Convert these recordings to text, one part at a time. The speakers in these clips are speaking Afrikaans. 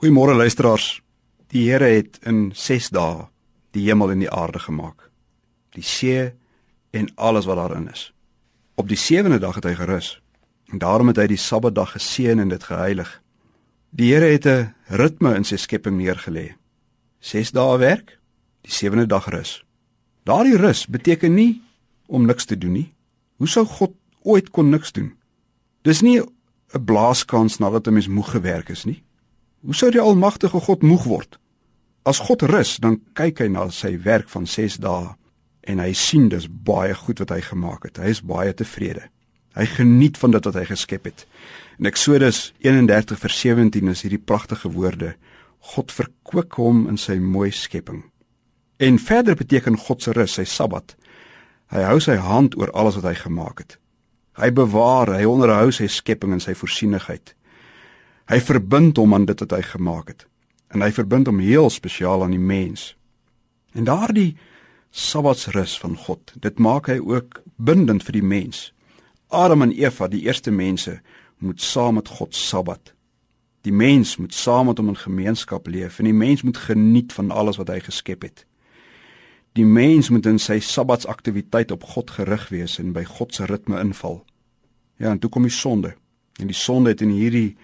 Goeiemôre luisteraars. Die Here het in 6 dae die hemel en die aarde gemaak. Die see en alles wat daarin is. Op die 7de dag het hy gerus. En daarom het hy die Sabbatdag geseën en dit geheilig. Die Here het 'n ritme in sy skepping neergelê. 6 dae werk, die 7de dag rus. Daardie rus beteken nie om niks te doen nie. Hoe sou God ooit kon niks doen? Dis nie 'n blaaskans nadat 'n mens moeg gewerk is nie. Hoe sou die almagtige God moeg word? As God rus, dan kyk hy na sy werk van 6 dae en hy sien dis baie goed wat hy gemaak het. Hy is baie tevrede. Hy geniet van dit wat hy geskep het. In Eksodus 31 vers 17 is hierdie pragtige woorde: God verkwik hom in sy mooi skepping. En verder beteken God se rus sy Sabbat. Hy hou sy hand oor alles wat hy gemaak het. Hy bewaar, hy onderhou sy skepping en sy voorsienigheid. Hy verbind hom aan dit wat hy gemaak het. En hy verbind hom heel spesiaal aan die mens. En daardie Sabbatsrus van God, dit maak hy ook bindend vir die mens. Adam en Eva, die eerste mense, moet saam met God Sabbat. Die mens moet saam met hom in gemeenskap leef en die mens moet geniet van alles wat hy geskep het. Die mens moet in sy Sabbatsaktiwiteit op God gerig wees en by God se ritme inval. Ja, en toe kom die sonde. En die sonde het in hierdie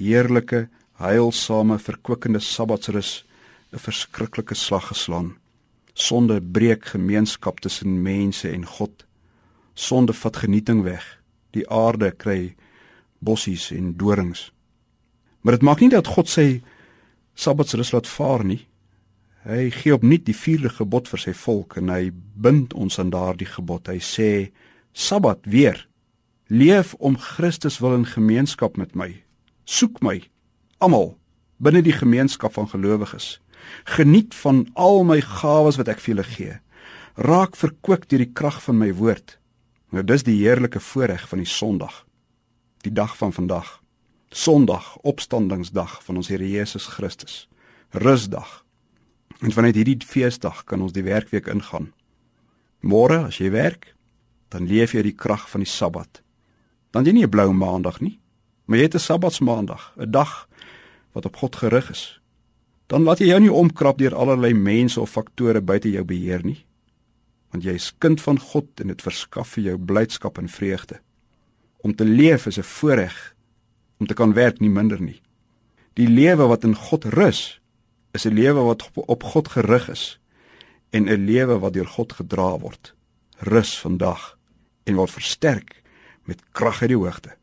heerlike, heilsame, verkwikkende Sabbatsrus 'n verskriklike slag geslaan. Sonde breek gemeenskap tussen mense en God. Sonde vat genieting weg. Die aarde kry bossies en dorings. Maar dit maak nie dat God sy Sabbatsrus laat vaar nie. Hy gee opnuut die vierde gebod vir sy volk en hy bind ons aan daardie gebod. Hy sê: "Sabbat weer. Leef om Christus wil in gemeenskap met my soek my almal binne die gemeenskap van gelowiges. Geniet van al my gawes wat ek vir julle gee. Raak verkoop deur die krag van my woord. Nou dis die heerlike voorreg van die Sondag. Die dag van vandag. Sondag, opstandingsdag van ons Here Jesus Christus. Rusdag. En vanuit hierdie feesdag kan ons die werkweek ingaan. Môre as jy werk, dan leef jy die krag van die Sabbat. Dan jy nie 'n blou maandag nie. Maar jy het 'n Sabbatsmaandag, 'n dag wat op God gerig is. Dan laat jy jou nie omkrap deur allerlei mense of faktore buite jou beheer nie. Want jy is kind van God en dit verskaf vir jou blydskap en vreugde. Om te leef is 'n voorreg, om te kan werk nie minder nie. Die lewe wat in God rus, is 'n lewe wat op God gerig is en 'n lewe wat deur God gedra word. Rus vandag en word versterk met krag uit die hoogte.